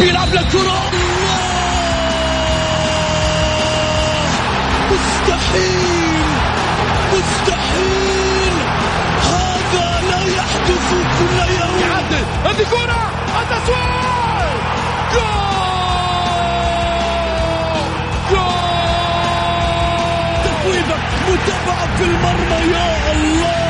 بيلعب للكرة مستحيل. مستحيل. هذا لا يحدث كل يوم. يعدل هذه كرة التسويق جول. جول. متابعة في المرمى يا الله.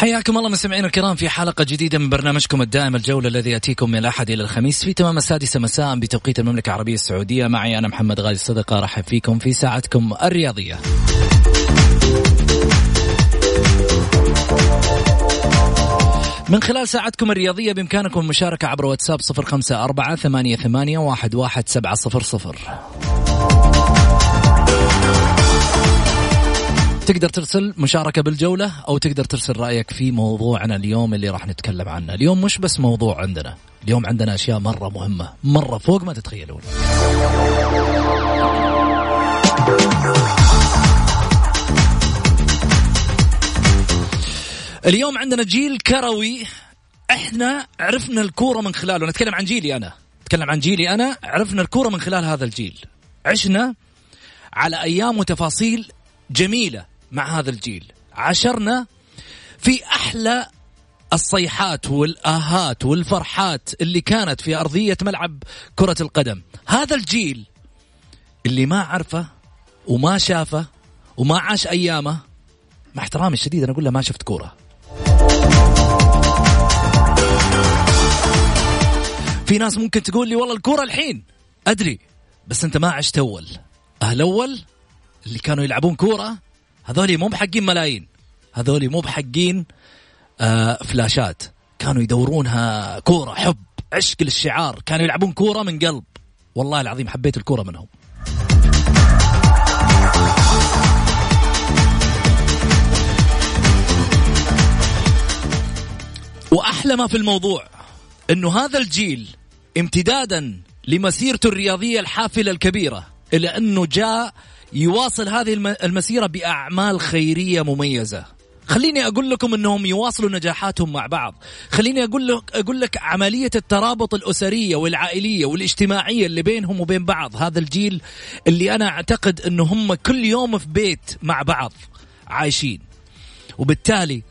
حياكم الله مستمعينا الكرام في حلقة جديدة من برنامجكم الدائم الجولة الذي يأتيكم من الأحد إلى الخميس في تمام السادسة مساء بتوقيت المملكة العربية السعودية. معي أنا محمد غالي الصدقة أرحب فيكم في ساعتكم الرياضية. من خلال ساعتكم الرياضية بإمكانكم المشاركة عبر واتساب صفر خمسة أربعة ثمانية, ثمانية واحد, واحد سبعة صفر صفر. تقدر ترسل مشاركة بالجولة أو تقدر ترسل رأيك في موضوعنا اليوم اللي راح نتكلم عنه. اليوم مش بس موضوع عندنا اليوم عندنا أشياء مرة مهمة مرة فوق ما تتخيلون. اليوم عندنا جيل كروي. إحنا عرفنا الكورة من خلاله. نتكلم عن جيلي أنا. نتكلم عن جيلي أنا. عرفنا الكورة من خلال هذا الجيل. عشنا على أيام وتفاصيل جميلة. مع هذا الجيل. عاشرنا في أحلى الصيحات والآهات والفرحات اللي كانت في أرضية ملعب كرة القدم. هذا الجيل اللي ما عرفه وما شافه وما عاش أيامه مع احترامي الشديد أنا أقول له ما شفت كورة. في ناس ممكن تقول لي والله الكورة الحين. أدري بس أنت ما عشت أول. أهل أول اللي كانوا يلعبون كورة هذولي مو بحقين ملايين. هذولي مو بحقين آه فلاشات. كانوا يدورونها كورة حب عشق للشعار. كانوا يلعبون كورة من قلب. والله العظيم حبيت الكورة منهم. وأحلى ما في الموضوع إنه هذا الجيل امتدادا لمسيرته الرياضية الحافلة الكبيرة إلى أنه جاء يواصل هذه الم- المسيرة بأعمال خيرية مميزة. خليني أقول لكم إنهم يواصلوا نجاحاتهم مع بعض. خليني أقول لك أقول لك عملية الترابط الأسرية والعائلية والاجتماعية اللي بينهم وبين بعض. هذا الجيل اللي أنا أعتقد انه هم كل يوم في بيت مع بعض عايشين. وبالتالي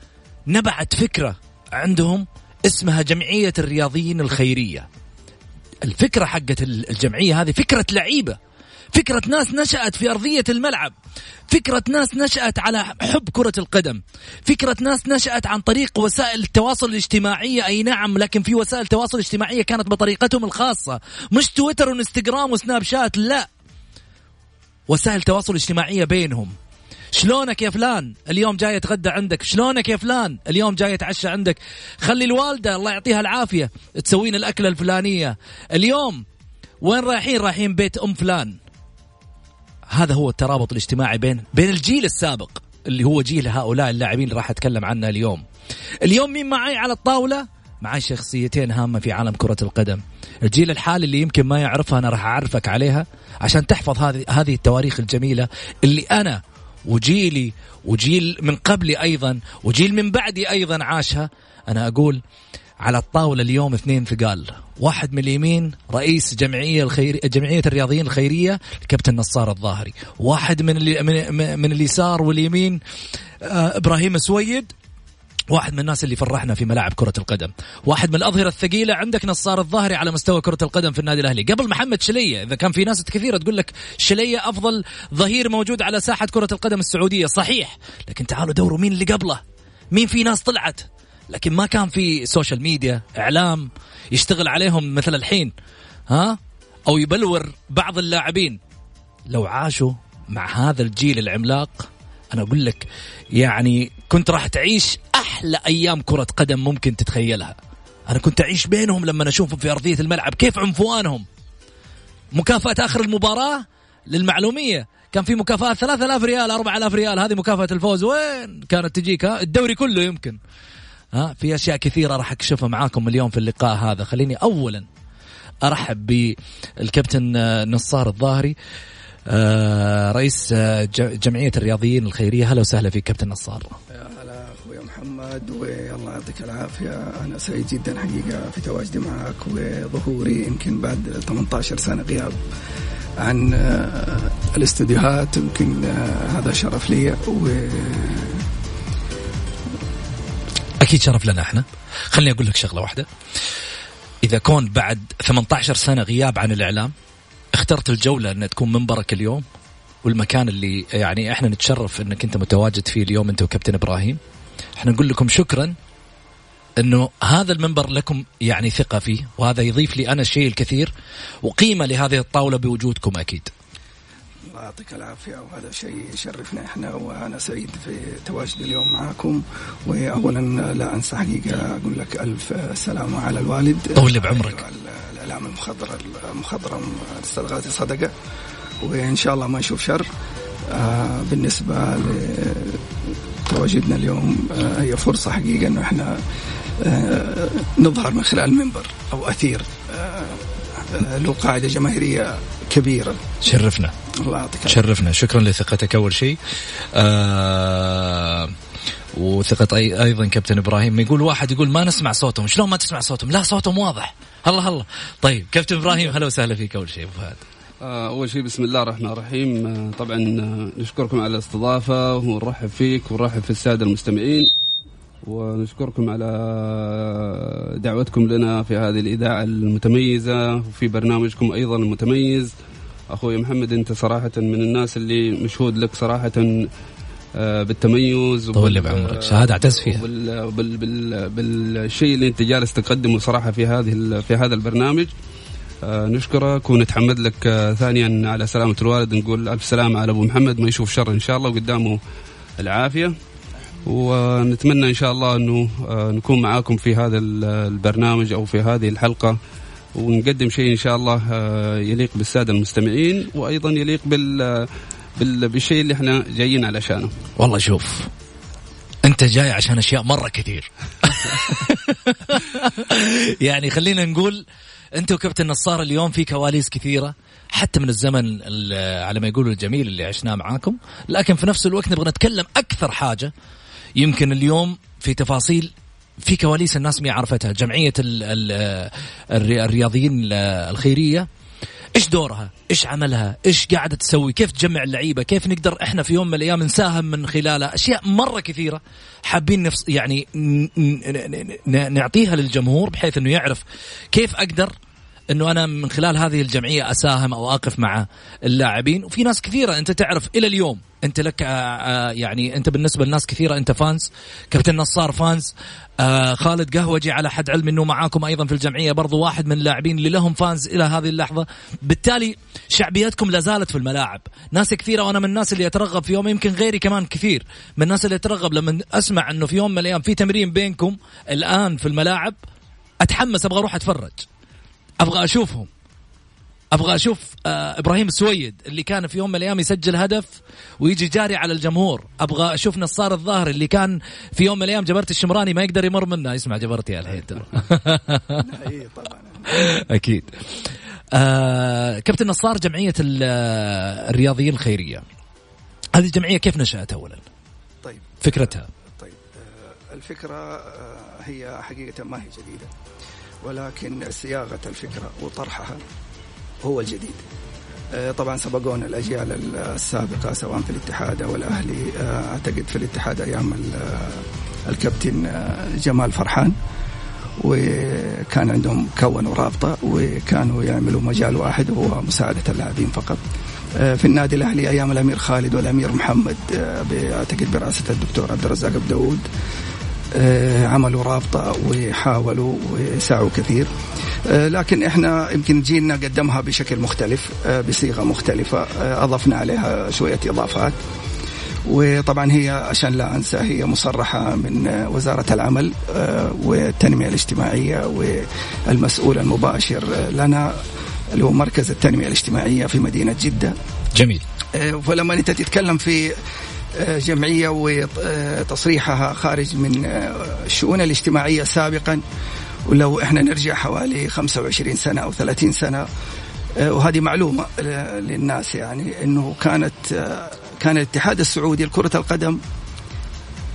نبعت فكرة عندهم اسمها جمعية الرياضيين الخيرية. الفكرة حقت الجمعية هذه فكرة لعيبة. فكرة ناس نشأت في أرضية الملعب. فكرة ناس نشأت على حب كرة القدم. فكرة ناس نشأت عن طريق وسائل التواصل الاجتماعية أي نعم لكن في وسائل تواصل اجتماعية كانت بطريقتهم الخاصة. مش تويتر وإنستغرام وسناب شات لا. وسائل تواصل اجتماعية بينهم. شلونك يا فلان؟ اليوم جاي أتغدى عندك. شلونك يا فلان؟ اليوم جاي أتعشى عندك. خلي الوالدة الله يعطيها العافية تسوين الأكلة الفلانية. اليوم وين رايحين؟ رايحين بيت أم فلان. هذا هو الترابط الاجتماعي بين بين الجيل السابق اللي هو جيل هؤلاء اللاعبين اللي راح أتكلم عنه اليوم. اليوم مين معي على الطاولة؟ معي شخصيتين هامة في عالم كرة القدم. الجيل الحالي اللي يمكن ما يعرفها أنا راح أعرفك عليها عشان تحفظ هذه هذه التواريخ الجميلة اللي أنا وجيلي وجيل من قبلي أيضا وجيل من بعدي أيضا عاشها. أنا أقول على الطاولة اليوم اثنين ثقال. واحد من اليمين رئيس جمعية الخير جمعية الرياضيين الخيرية الكابتن نصار الظاهري. واحد من اللي من, من اليسار واليمين آه إبراهيم سويد. واحد من الناس اللي فرحنا في ملاعب كرة القدم. واحد من الأظهرة الثقيلة عندك نصار الظاهري على مستوى كرة القدم في النادي الأهلي. قبل محمد شلية إذا كان في ناس كثيرة تقول لك شلية أفضل ظهير موجود على ساحة كرة القدم السعودية. صحيح لكن تعالوا دوروا مين اللي قبله. مين في ناس طلعت؟ لكن ما كان في social media إعلام يشتغل عليهم مثل الحين ها؟ أو يبلور بعض اللاعبين. لو عاشوا مع هذا الجيل العملاق أنا أقول لك يعني كنت راح تعيش أحلى أيام كرة قدم ممكن تتخيلها. أنا كنت أعيش بينهم لما اشوفهم في أرضية الملعب كيف عنفوانهم؟ مكافاه آخر المباراة للمعلومية. كان في مكافاه 3000 ريال 4000 ريال هذه مكافأة الفوز. وين كانت تجيك ها؟ الدوري كله يمكن. ها في أشياء كثيرة راح أكشفها معاكم اليوم في اللقاء هذا. خليني اولا أرحب بالكابتن نصار الظاهري آه، رئيس آه، جمعية الرياضيين الخيرية. هلا وسهلا فيك كابتن نصار. هلا محمد والله يعطيك العافية. أنا سعيد جدا حقيقة في تواجدي معك وظهوري يمكن بعد 18 سنة غياب عن آه، الاستديوهات. يمكن هذا شرف لي و أكيد شرف لنا إحنا. خليني أقول لك شغلة واحدة. إذا كون بعد 18 سنة غياب عن الإعلام اخترت الجولة أن تكون منبرك اليوم والمكان اللي يعني إحنا نتشرف إنك أنت متواجد فيه اليوم أنت وكابتن إبراهيم. إحنا نقول لكم شكرا إنه هذا المنبر لكم يعني ثقة فيه وهذا يضيف لي أنا الشيء الكثير وقيمة لهذه الطاولة بوجودكم أكيد. الله يعطيك العافية. وهذا شيء يشرفنا إحنا وأنا سعيد في تواجدي اليوم معكم. واولا لا أنسى حقيقة أقول لك ألف سلامة على الوالد. طول بعمرك. الأعلام المخضر المخضرم الاستاذ غازي صدقة. وإن شاء الله ما نشوف شر. آه بالنسبة لتواجدنا اليوم آه هي فرصة حقيقة إنه إحنا آه نظهر من خلال المنبر أو أثير آه، آه، له قاعدة جماهيرية كبيره شرفنا. الله يعطيك شرفنا. شكرا لثقتك أول شيء. آه وثقة أيضا كابتن إبراهيم. يقول واحد يقول ما نسمع صوتهم. شلون ما تسمع صوتهم؟ لا صوتهم واضح. الله الله. طيب كابتن إبراهيم هلا وسهلا فيك أول شيء أبو فهد. آه، أول شيء بسم الله الرحمن الرحيم. آه، طبعا آه، نشكركم على الاستضافة ونرحب فيك ونرحب في السادة المستمعين. ونشكركم على دعوتكم لنا في هذه الإذاعة المتميزة وفي برنامجكم أيضا المتميز. أخوي محمد أنت صراحة من الناس اللي مشهود لك صراحة آه، بالتميز طول لي بعمرك. شهادة اعتز فيها. بال بال بال بالشيء اللي أنت جالس تقدمه صراحة في هذه في هذا البرنامج. آه، نشكرك ونتحمد لك آه، ثانيا على سلامة الوالد. نقول ألف سلامة على أبو محمد ما يشوف شر إن شاء الله وقدامه العافية. ونتمنى إن شاء الله أنه نكون معاكم في هذا البرنامج أو في هذه الحلقة. ونقدم شيء إن شاء الله يليق بالسادة المستمعين وأيضا يليق بال بالشيء اللي إحنا جايين علشانه والله شوف أنت جاي عشان أشياء مرة كثير. يعني خلينا نقول أنت وكابتن نصار اليوم في كواليس كثيرة حتى من الزمن على ما يقولوا الجميل اللي عشناه معاكم. لكن في نفس الوقت نبغى نتكلم أكثر حاجة يمكن اليوم في تفاصيل في كواليس الناس ما عرفتها. جمعية الرياضيين الخيرية إيش دورها؟ إيش عملها؟ إيش قاعدة تسوي؟ كيف تجمع اللعيبة؟ كيف نقدر إحنا في يوم من الأيام نساهم من خلالها؟ أشياء مرة كثيرة حابين نفس يعني نعطيها للجمهور بحيث إنه يعرف كيف أقدر إنه أنا من خلال هذه الجمعية أساهم أو أقف مع اللاعبين. وفي ناس كثيرة أنت تعرف إلى اليوم أنت لك آه، آه، يعني أنت بالنسبة لناس كثيرة أنت فانز كابتن نصار فانز آه خالد قهوجي على حد علم إنه معاكم أيضا في الجمعية برضو واحد من اللاعبين اللي لهم فانز إلى هذه اللحظة. بالتالي شعبيتكم لا زالت في الملاعب. ناس كثيرة وأنا من الناس اللي أترغب في يوم يمكن غيري كمان كثير من الناس اللي أترغب لما أسمع إنه في يوم من الأيام في تمرين بينكم الآن في الملاعب أتحمس أبغى أروح أتفرج. أبغى أشوفهم. أبغى أشوف آه إبراهيم السويد اللي كان في يوم من الأيام يسجل هدف ويجي جاري على الجمهور. أبغى أشوف نصار الظاهر اللي كان في يوم من الأيام جبرت الشمراني ما يقدر يمر منه. اسمع جبرتي الحين أكيد. آه كابتن نصار جمعية الرياضيين الخيرية. هذه الجمعية كيف نشأت اولا؟ طيب. فكرتها. طيب آه الفكرة آه هي حقيقة ما هي جديدة. ولكن صياغة الفكرة وطرحها هو الجديد آه، طبعا سبقونا الأجيال السابقة سواء في الاتحاد أو الأهلي. آه، أعتقد في الاتحاد أيام الكابتن آه، جمال فرحان. وكان عندهم كونوا رابطة وكانوا يعملوا مجال واحد وهو مساعدة اللاعبين فقط. في النادي الأهلي أيام الأمير خالد والأمير محمد اعتقد برئاسة الدكتور عبد الرزاق أبو داود. آه، عملوا رابطة وحاولوا وسعوا كثير لكن إحنا يمكن جيلنا قدمها بشكل مختلف بصيغة مختلفة أضفنا عليها شوية إضافات وطبعا هي عشان لا أنسى هي مصرحة من وزارة العمل والتنمية الاجتماعية والمسؤول المباشر لنا اللي هو مركز التنمية الاجتماعية في مدينة جدة. جميل. فلما أنت تتكلم في جمعية وتصريحها خارج من الشؤون الاجتماعية سابقا. ولو إحنا نرجع حوالي 25 سنة أو 30 سنة وهذه معلومة للناس يعني إنه كانت كان الاتحاد السعودي لكرة القدم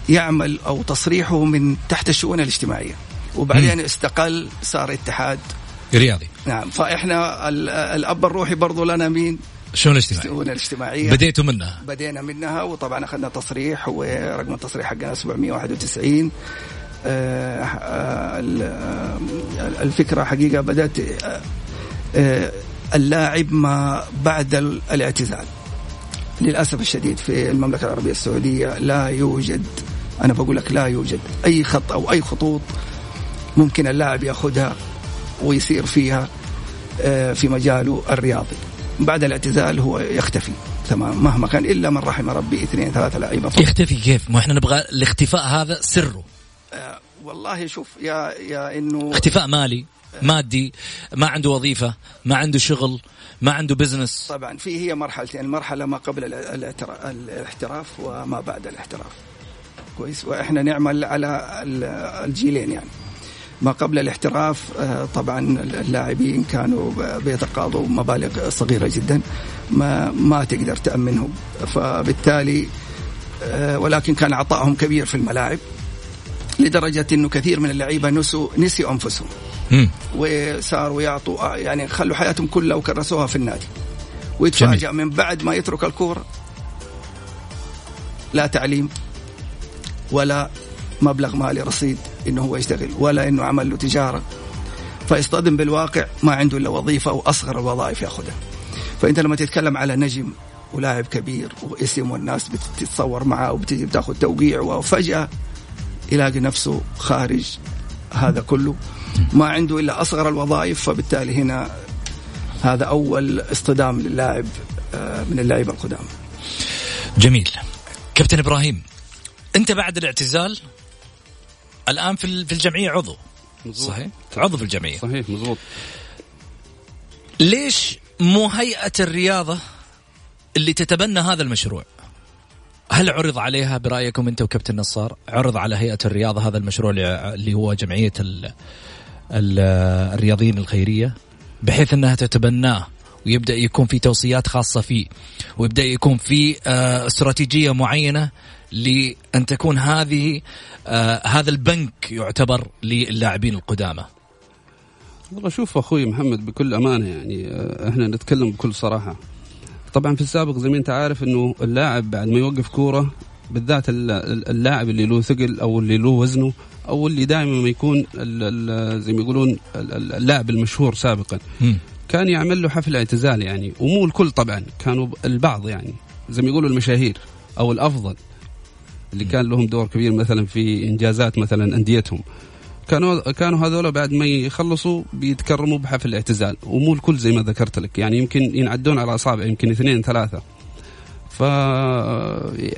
يعمل أو تصريحه من تحت الشؤون الاجتماعية. وبعدين استقل صار اتحاد. رياضي. نعم. فإحنا الأب الروحي برضو لنا مين؟ الشؤون الاجتماعية الشؤون الاجتماعية. بديتوا منها؟ بدينا منها وطبعا أخذنا تصريح ورقم التصريح حقنا 791 آه، آه، الفكرة حقيقة بدأت آه، اللاعب ما بعد الاعتزال. للأسف الشديد في المملكة العربية السعودية لا يوجد أنا بقول لك لا يوجد أي خط أو أي خطوط ممكن اللاعب ياخذها ويصير فيها في مجاله الرياضي. بعد الاعتزال هو يختفي. تمام. مهما كان إلا من رحم ربي اثنين ثلاثة لعيبة يختفي كيف؟ ما إحنا نبغى الاختفاء هذا سره. آه والله شوف يا يا إنه اختفاء مالي مادي ما عنده وظيفة ما عنده شغل ما عنده بزنس طبعا في هي مرحلتين. المرحلة ما قبل الاحتراف وما بعد الاحتراف. كويس. وإحنا نعمل على الجيلين يعني. ما قبل الاحتراف آه، طبعا اللاعبين كانوا بيتقاضوا مبالغ صغيرة جدا ما ما تقدر تأمنهم. فبالتالي آه، ولكن كان عطائهم كبير في الملاعب لدرجة إنه كثير من اللعيبة نسوا نسيوا أنفسهم. وصاروا يعطوا يعني خلوا حياتهم كلها وكرسوها في النادي. ويتفاجأ من بعد ما يترك الكورة لا تعليم ولا مبلغ مالي رصيد. إنه هو يشتغل ولا إنه عمل له تجارة. فيصطدم بالواقع ما عنده إلا وظيفة أو أصغر الوظائف يأخذها. فأنت لما تتكلم على نجم ولاعب كبير واسم والناس بتتصور معاه وبتجي بتاخذ توقيع وفجأة يلاقي نفسه خارج هذا كله. ما عنده إلا أصغر الوظائف فبالتالي هنا هذا أول اصطدام للاعب آه، من اللاعب القدامى جميل. كابتن إبراهيم أنت بعد الاعتزال الآن في في الجمعية عضو. مزبوط. صحيح؟ عضو في الجمعية. صحيح مضبوط. ليش مو هيئة الرياضة اللي تتبنى هذا المشروع؟ هل عرض عليها برأيكم أنت وكابتن نصار؟ عرض على هيئة الرياضة هذا المشروع اللي هو جمعية ال ال الرياضيين الخيرية بحيث أنها تتبناه ويبدأ يكون في توصيات خاصة فيه ويبدأ يكون في آه، استراتيجية معينة لأن تكون هذه آه هذا البنك يعتبر للاعبين القدامى. والله شوف أخوي محمد بكل أمانة يعني آه إحنا نتكلم بكل صراحة. طبعا في السابق زي ما أنت عارف إنه اللاعب بعد ما يوقف كورة بالذات اللاعب اللي له ثقل أو اللي له وزنه أو اللي دائما ما يكون زي ما يقولون اللاعب المشهور سابقا. كان يعمل له حفل اعتزال يعني ومو الكل طبعا كانوا البعض يعني زي ما يقولوا المشاهير أو الأفضل. اللي كان لهم دور كبير مثلا في إنجازات مثلا أنديتهم. كانوا كانوا هذول بعد ما يخلصوا بيتكرموا بحفل الاعتزال. ومو الكل زي ما ذكرت لك. يعني يمكن ينعدون على اصابع يمكن اثنين ثلاثة. ف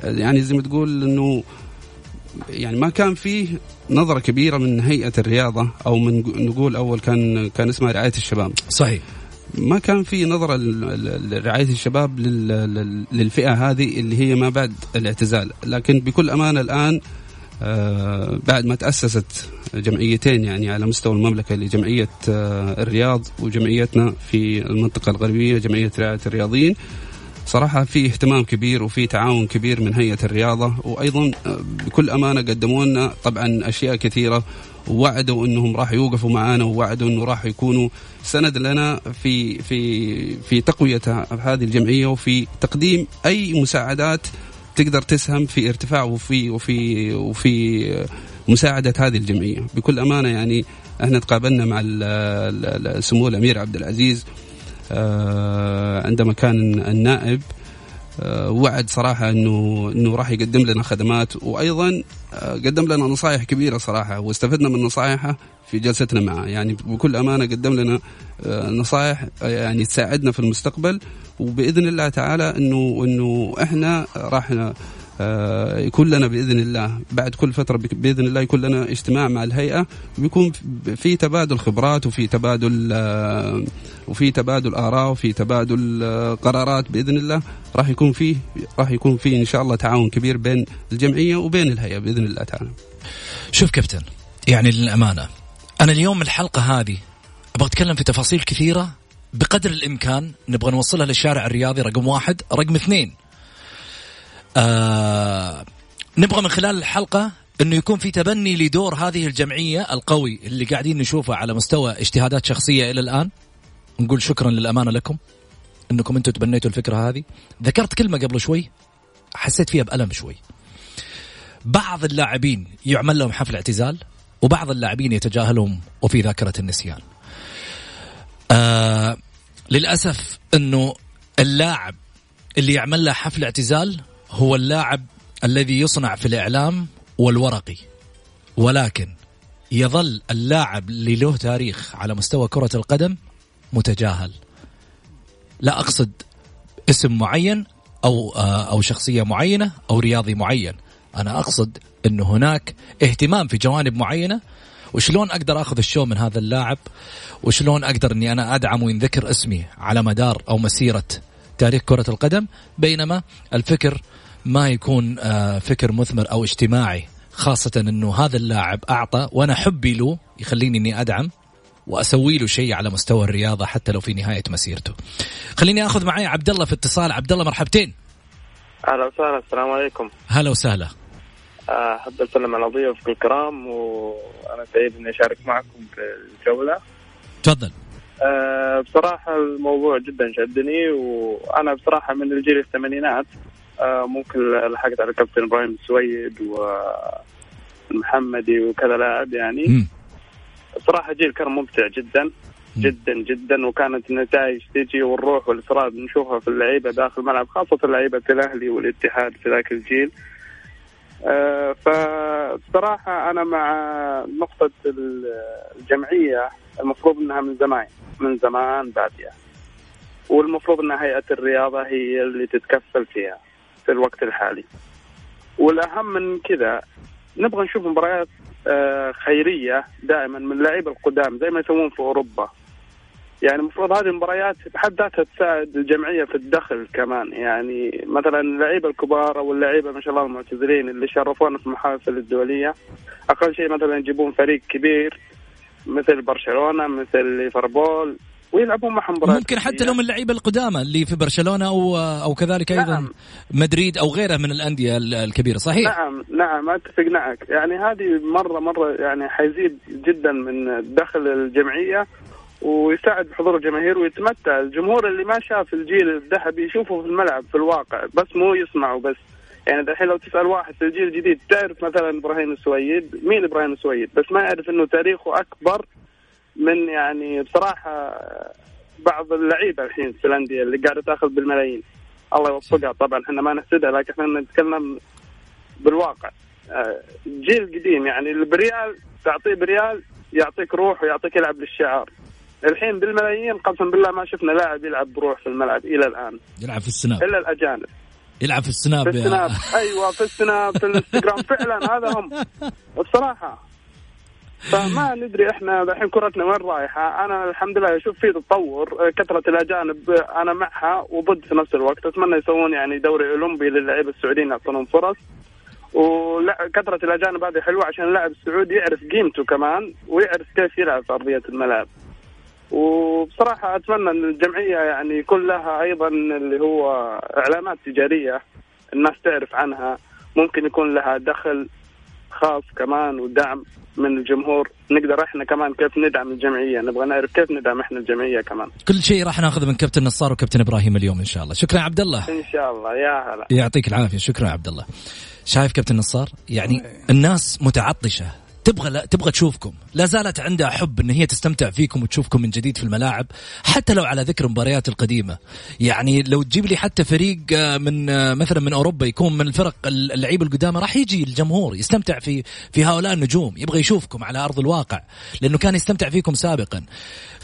يعني زي ما تقول إنه يعني ما كان فيه نظرة كبيرة من هيئة الرياضة أو من نقول أول كان كان اسمها رعاية الشباب. صحيح. ما كان في نظرة لرعاية الشباب للفئة هذه اللي هي ما بعد الاعتزال. لكن بكل أمانة الآن آه، بعد ما تأسست جمعيتين يعني على مستوى المملكة اللي جمعية آه، الرياض وجمعيتنا في المنطقة الغربية جمعية رعاية الرياضيين صراحة في اهتمام كبير وفي تعاون كبير من هيئة الرياضة وأيضا آه، بكل أمانة قدموا لنا طبعا أشياء كثيرة ووعدوا إنهم راح يوقفوا معنا ووعدوا إنه راح يكونوا سند لنا في في في تقوية هذه الجمعية وفي تقديم أي مساعدات تقدر تسهم في ارتفاع وفي وفي وفي مساعدة هذه الجمعية. بكل أمانة يعني إحنا تقابلنا مع سمو الأمير عبد العزيز آه، عندما كان النائب. آه، وعد صراحة انه إنه راح يقدم لنا خدمات. وأيضا آه، قدم لنا نصائح كبيرة صراحة واستفدنا من نصائحه في جلستنا معه. يعني بكل أمانة قدم لنا نصائح يعني تساعدنا في المستقبل. وبإذن الله تعالى انه إنه إحنا راح آه، يكون لنا بإذن الله بعد كل فترة بإذن الله يكون لنا اجتماع مع الهيئة ويكون في تبادل خبرات وفي تبادل آه، وفي تبادل آراء وفي تبادل آه، قرارات بإذن الله راح يكون فيه راح يكون فيه إن شاء الله تعاون كبير بين الجمعية وبين الهيئة بإذن الله تعالى. شوف كابتن يعني للأمانة أنا اليوم الحلقة هذه أبغى أتكلم في تفاصيل كثيرة بقدر الإمكان نبغى نوصلها للشارع الرياضي رقم واحد، رقم اثنين آه نبغى من خلال الحلقة إنه يكون في تبني لدور هذه الجمعية القوي اللي قاعدين نشوفه على مستوى اجتهادات شخصية إلى الآن. نقول شكرا للأمانة لكم إنكم أنتم تبنيتوا الفكرة هذه. ذكرت كلمة قبل شوي حسيت فيها بألم شوي. بعض اللاعبين يعمل لهم حفل اعتزال وبعض اللاعبين يتجاهلهم وفي ذاكرة النسيان. آه للأسف أنه اللاعب اللي يعمل له حفل اعتزال هو اللاعب الذي يصنع في الإعلام والورقي. ولكن يظل اللاعب اللي له تاريخ على مستوى كرة القدم متجاهل. لا أقصد اسم معين أو آه، أو شخصية معينة أو رياضي معين. أنا أقصد أنه هناك اهتمام في جوانب معينة. وشلون أقدر أخذ الشو من هذا اللاعب؟ وشلون أقدر أني أنا أدعم وينذكر اسمي على مدار أو مسيرة تاريخ كرة القدم؟ بينما الفكر ما يكون آه، فكر مثمر أو اجتماعي خاصة إنه هذا اللاعب أعطى وأنا حبي له يخليني إني أدعم وأسوي له شيء على مستوى الرياضة حتى لو في نهاية مسيرته. خليني آخذ معي عبد الله في اتصال، عبد الله مرحبتين. أهلا وسهلا السلام عليكم. هلا وسهلا. أحب أسلم على ضيوفك الكرام وأنا سعيد إني أشارك معكم في الجولة. تفضل. أه بصراحة الموضوع جدا شدني وأنا بصراحة من الجيل الثمانينات ممكن لحقت على كابتن إبراهيم السويد والمحمدي وكذا لاعب يعني. بصراحة جيل كان ممتع جدا جدا جدا وكانت النتائج تجي والروح والإصرار نشوفها في اللعيبة داخل الملعب خاصة لعيبة الأهلي والاتحاد في ذاك الجيل. أه أنا مع نقطة الجمعية المفروض أنها من زمان من زمان بادية والمفروض ان هيئة الرياضة هي اللي تتكفل فيها. في الوقت الحالي. والأهم من كذا نبغى نشوف مباريات آه، خيرية دائما من اللعيبه القدام زي ما يسوون في أوروبا. يعني المفروض هذه المباريات بحد ذاتها تساعد الجمعية في الدخل كمان. يعني مثلا اللعيبة الكبار أو اللعيبة ما شاء الله المعتزلين اللي شرفونا في المحافل الدولية أقل شيء مثلا يجيبون فريق كبير مثل برشلونة مثل ليفربول. ويلعبون معهم مباريات ممكن حتى لو من اللعيبة القدامى اللي في برشلونة أو أو كذلك أيضا نعم. مدريد أو غيره من الأندية الكبيرة صحيح؟ نعم نعم أتفق معك. يعني هذه مره مرة يعني حيزيد جدا من دخل الجمعية ويساعد بحضور الجماهير ويتمتع. الجمهور اللي ما شاف الجيل الذهبي يشوفه في الملعب في الواقع بس مو يسمعه بس. يعني الحين لو تسأل واحد في الجيل الجديد تعرف مثلا إبراهيم السويد؟ مين إبراهيم السويد؟ بس ما يعرف إنه تاريخه أكبر من يعني بصراحة بعض اللعيبة الحين في الأندية اللي قاعدة تأخذ بالملايين. الله يوفقها. طبعا إحنا ما نحسدها لكن إحنا نتكلم بالواقع. آه، جيل قديم يعني بريال تعطيه بريال يعطيك روح ويعطيك يلعب للشعار. الحين بالملايين قسم بالله ما شفنا لاعب يلعب بروح في الملعب إلى الآن. يلعب في السناب. إلا الأجانب. يلعب في السناب في السناب. أيوه في السناب في الإنستغرام. فعلا هذا هم. بصراحة فما ندري إحنا الحين كرتنا وين رايحة. أنا الحمد لله أشوف في تطور كثرة الأجانب أنا معها وضد في نفس الوقت. أتمنى يسوون يعني دوري أولمبي للاعيبه السعوديين يعطونهم فرص. وكثره الأجانب هذه حلوة عشان اللاعب السعودي يعرف قيمته كمان ويعرف كيف يلعب في أرضية الملعب. وبصراحة أتمنى إن الجمعية يعني يكون لها أيضا اللي هو اعلانات تجارية الناس تعرف عنها. ممكن يكون لها دخل خاص كمان ودعم من الجمهور. نقدر إحنا كمان كيف ندعم الجمعية؟ نبغى نعرف كيف ندعم إحنا الجمعية كمان. كل شيء راح ناخذه من كابتن نصار وكابتن إبراهيم اليوم إن شاء الله. شكرا عبد الله. إن شاء الله. يا هلا. يعطيك العافية. شكرا عبد الله. شايف كابتن نصار يعني الناس متعطشة. تبغى لا تبغى تشوفكم. لا زالت عندها حب إن هي تستمتع فيكم وتشوفكم من جديد في الملاعب حتى لو على ذكر المباريات القديمة. يعني لو تجيب لي حتى فريق آه، من آه، مثلا من أوروبا يكون من الفرق اللعيبة القدامى راح يجي الجمهور يستمتع في في هؤلاء النجوم يبغى يشوفكم على أرض الواقع لأنه كان يستمتع فيكم سابقا.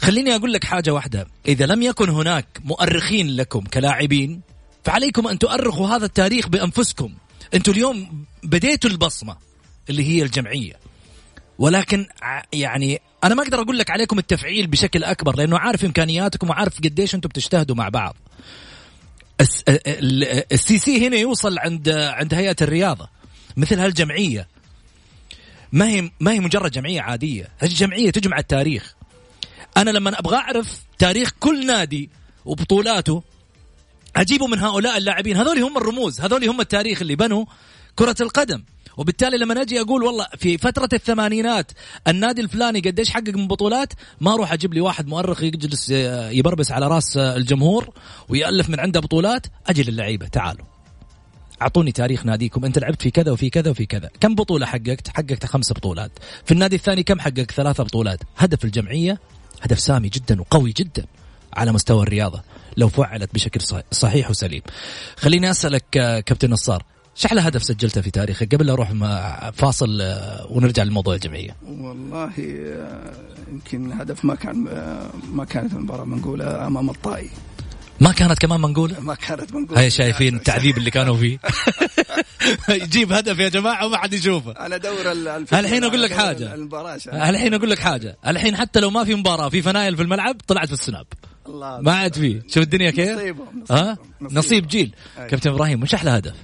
خليني أقول لك حاجة واحدة. إذا لم يكن هناك مؤرخين لكم كلاعبين فعليكم أن تؤرخوا هذا التاريخ بأنفسكم. أنتم اليوم بديتوا البصمة اللي هي الجمعية. ولكن يعني أنا ما أقدر أقول لك عليكم التفعيل بشكل أكبر لأنه عارف إمكانياتكم وعارف قديش أنتم بتجتهدوا مع بعض. السي سي هنا يوصل عند عند هيئة الرياضة مثل هالجمعية. ما هي ما هي مجرد جمعية عادية هذه جمعيه تجمع التاريخ. أنا لما أبغى أعرف تاريخ كل نادي وبطولاته أجيبه من هؤلاء اللاعبين. هذول هم الرموز هذول هم التاريخ اللي بنوا كرة القدم. وبالتالي لما أجي أقول والله في فترة الثمانينات النادي الفلاني قديش حقق من بطولات ما أروح أجيب لي واحد مؤرخ يجلس يبربس على رأس الجمهور ويألف من عنده بطولات أجي للعيبة تعالوا. أعطوني تاريخ ناديكم أنت لعبت في كذا وفي كذا وفي كذا. كم بطولة حققت؟ حققت خمس بطولات. في النادي الثاني كم حقق ثلاثة بطولات. هدف الجمعية هدف سامي جدا وقوي جدا على مستوى الرياضة لو فعلت بشكل صحيح وسليم. خليني أسألك كابتن نصار إيش أحلى هدف سجلته في تاريخك قبل لا أروح فاصل آه، ونرجع لموضوع الجمعيه والله آه، يمكن هدف ما كان آه، ما كانت المباراة منقولة أمام الطائي. ما كانت كمان منقولة؟ ما كانت منقولة. هاي شايفين التعذيب اللي كانوا فيه. يجيب هدف يا جماعة وما حد يشوفه. أنا دور الحين أقول لك حاجة. الحين أقول لك حاجة. الحين حتى لو ما في مباراة في فنايل في الملعب طلعت في السناب. الله. ما عاد فيه شوف الدنيا كيف؟ نصيب ها؟ نصيب جيل. كابتن إبراهيم وش أحلى هدف؟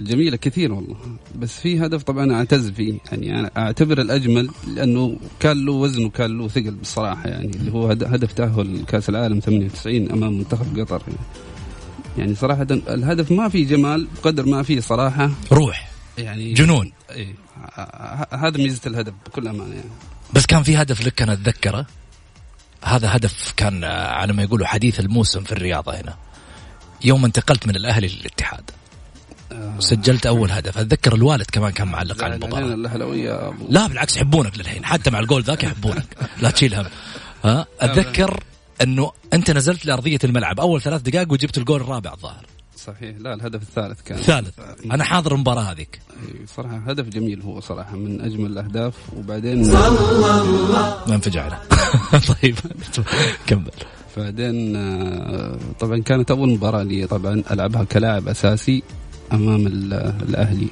جميلة كثير والله. بس في هدف طبعا أعتز فيه. يعني أنا أعتبر الأجمل لأنه كان له وزن وكان له ثقل بصراحة يعني اللي هو هدف تأهل كأس العالم 98 أمام منتخب قطر. يعني, يعني صراحة الهدف ما فيه جمال بقدر ما فيه صراحة. روح يعني جنون. إيه. هذا ميزة الهدف بكل أمانة يعني. بس كان في هدف لك أنا أتذكره؟ هذا هدف كان على ما يقولوا حديث الموسم في الرياضة هنا. يوم انتقلت من الأهلي للاتحاد. سجلت أول هدف. أتذكر الوالد كمان كان معلق على المباراة. الاهلاويه لا بالعكس يحبونك للحين. حتى مع الجول ذاك يحبونك. لا تشيل هم. ها؟ أتذكر إنه أنت نزلت لأرضية الملعب. أول ثلاث دقائق وجبت الجول الرابع الظاهر. صحيح. لا الهدف الثالث كان. الثالث أنا حاضر المباراة هذيك. صراحة هدف جميل هو صراحة من أجمل الأهداف. وبعدين ما انفجع طيب كمل. بعدين آه، طبعا كانت أول مباراة لي طبعا ألعبها كلاعب أساسي أمام الأهلي.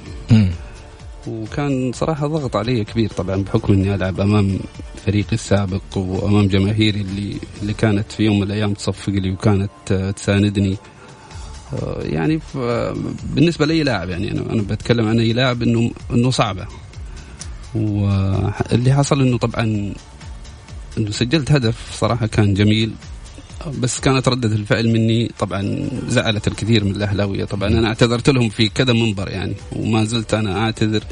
وكان صراحة ضغط علي كبير طبعا بحكم إني ألعب أمام فريقي السابق وأمام جماهيري اللي اللي كانت في يوم من الأيام تصفق لي وكانت آه، تساندني. آه، يعني بالنسبة لي لاعب يعني أنا أنا بتكلم عن أي لاعب انه إنه صعبة. واللي حصل إنه طبعا إنه سجلت هدف صراحة كان جميل. بس كانت ردة الفعل مني طبعا زعلت الكثير من الأهلاوية. طبعا أنا اعتذرت لهم في كذا منبر يعني وما زلت أنا أعتذر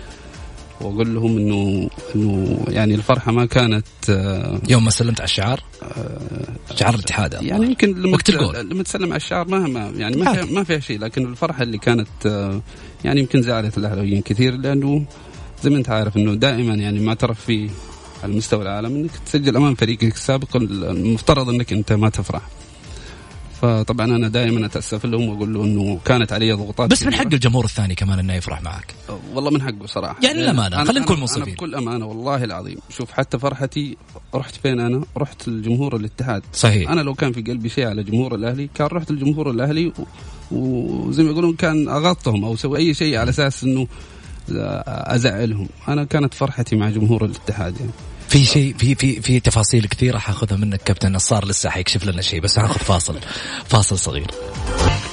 وأقول لهم إنه إنه يعني الفرحة ما كانت آه، يوم ما سلمت على الشعار؟ آه، شعار الاتحاد يعني يمكن لما وقت الجول. لما تسلم على الشعار ما ما يعني ما فيها ما فيها شيء لكن الفرحة اللي كانت آه، يعني يمكن زعلت الأهلاويين كثير لأنه زي ما أنت عارف إنه دائما يعني ما ترى في على مستوى العالم إنك تسجل أمام فريقك السابق المفترض إنك أنت ما تفرح. فطبعا أنا دائما أتأسف لهم وأقول له إنه كانت علي ضغوطات بس من حق الجمهور الثاني كمان إنه يفرح معك. والله من حقه صراحة. يعني الامانه خلينا نكون منصفين أنا بكل أمانة والله العظيم. شوف حتى فرحتي رحت فين أنا؟ رحت لجمهور الاتحاد. صحيح. أنا لو كان في قلبي شيء على جمهور الأهلي كان رحت لجمهور الأهلي وزي ما يقولون كان أغطهم أو سوي أي شيء على أساس إنه أزعلهم. أنا كانت فرحتي مع جمهور الاتحاد يعني. في شيء في في في تفاصيل كثيرة حاخذها منك كابتن. نصار لسه حيكشف لنا شيء. بس حاخذ فاصل. فاصل صغير.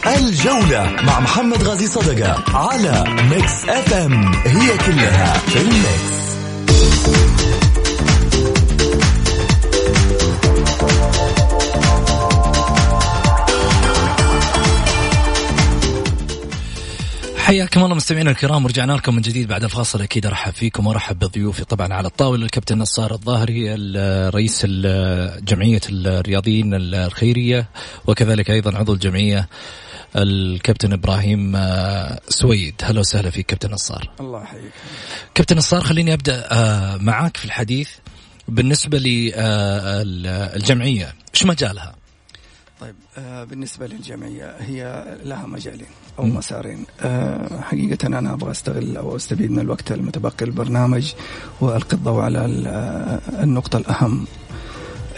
الجولة مع محمد غازي صدقة على ميكس اف ام هي كلها في الميكس حياكم الله مستمعينا الكرام ورجعنا لكم من جديد بعد الفاصل. أكيد أرحب فيكم وأرحب بضيوفي. طبعا على الطاولة الكابتن نصار الظاهري رئيس جمعيه الرياضيين الخيرية وكذلك أيضا عضو الجمعية الكابتن إبراهيم آه، سويد. هلا وسهلا فيك كابتن نصار. الله يحييك. كابتن نصار خليني أبدأ آه، معاك في الحديث. بالنسبة للجمعيه إيش مجالها؟ طيب آه بالنسبة للجمعية هي لها مجالين أو م. مسارين آه حقيقة أنا أبغى أستغل أو أستفيد من الوقت المتبقي للبرنامج والقي الضوء على النقطة الأهم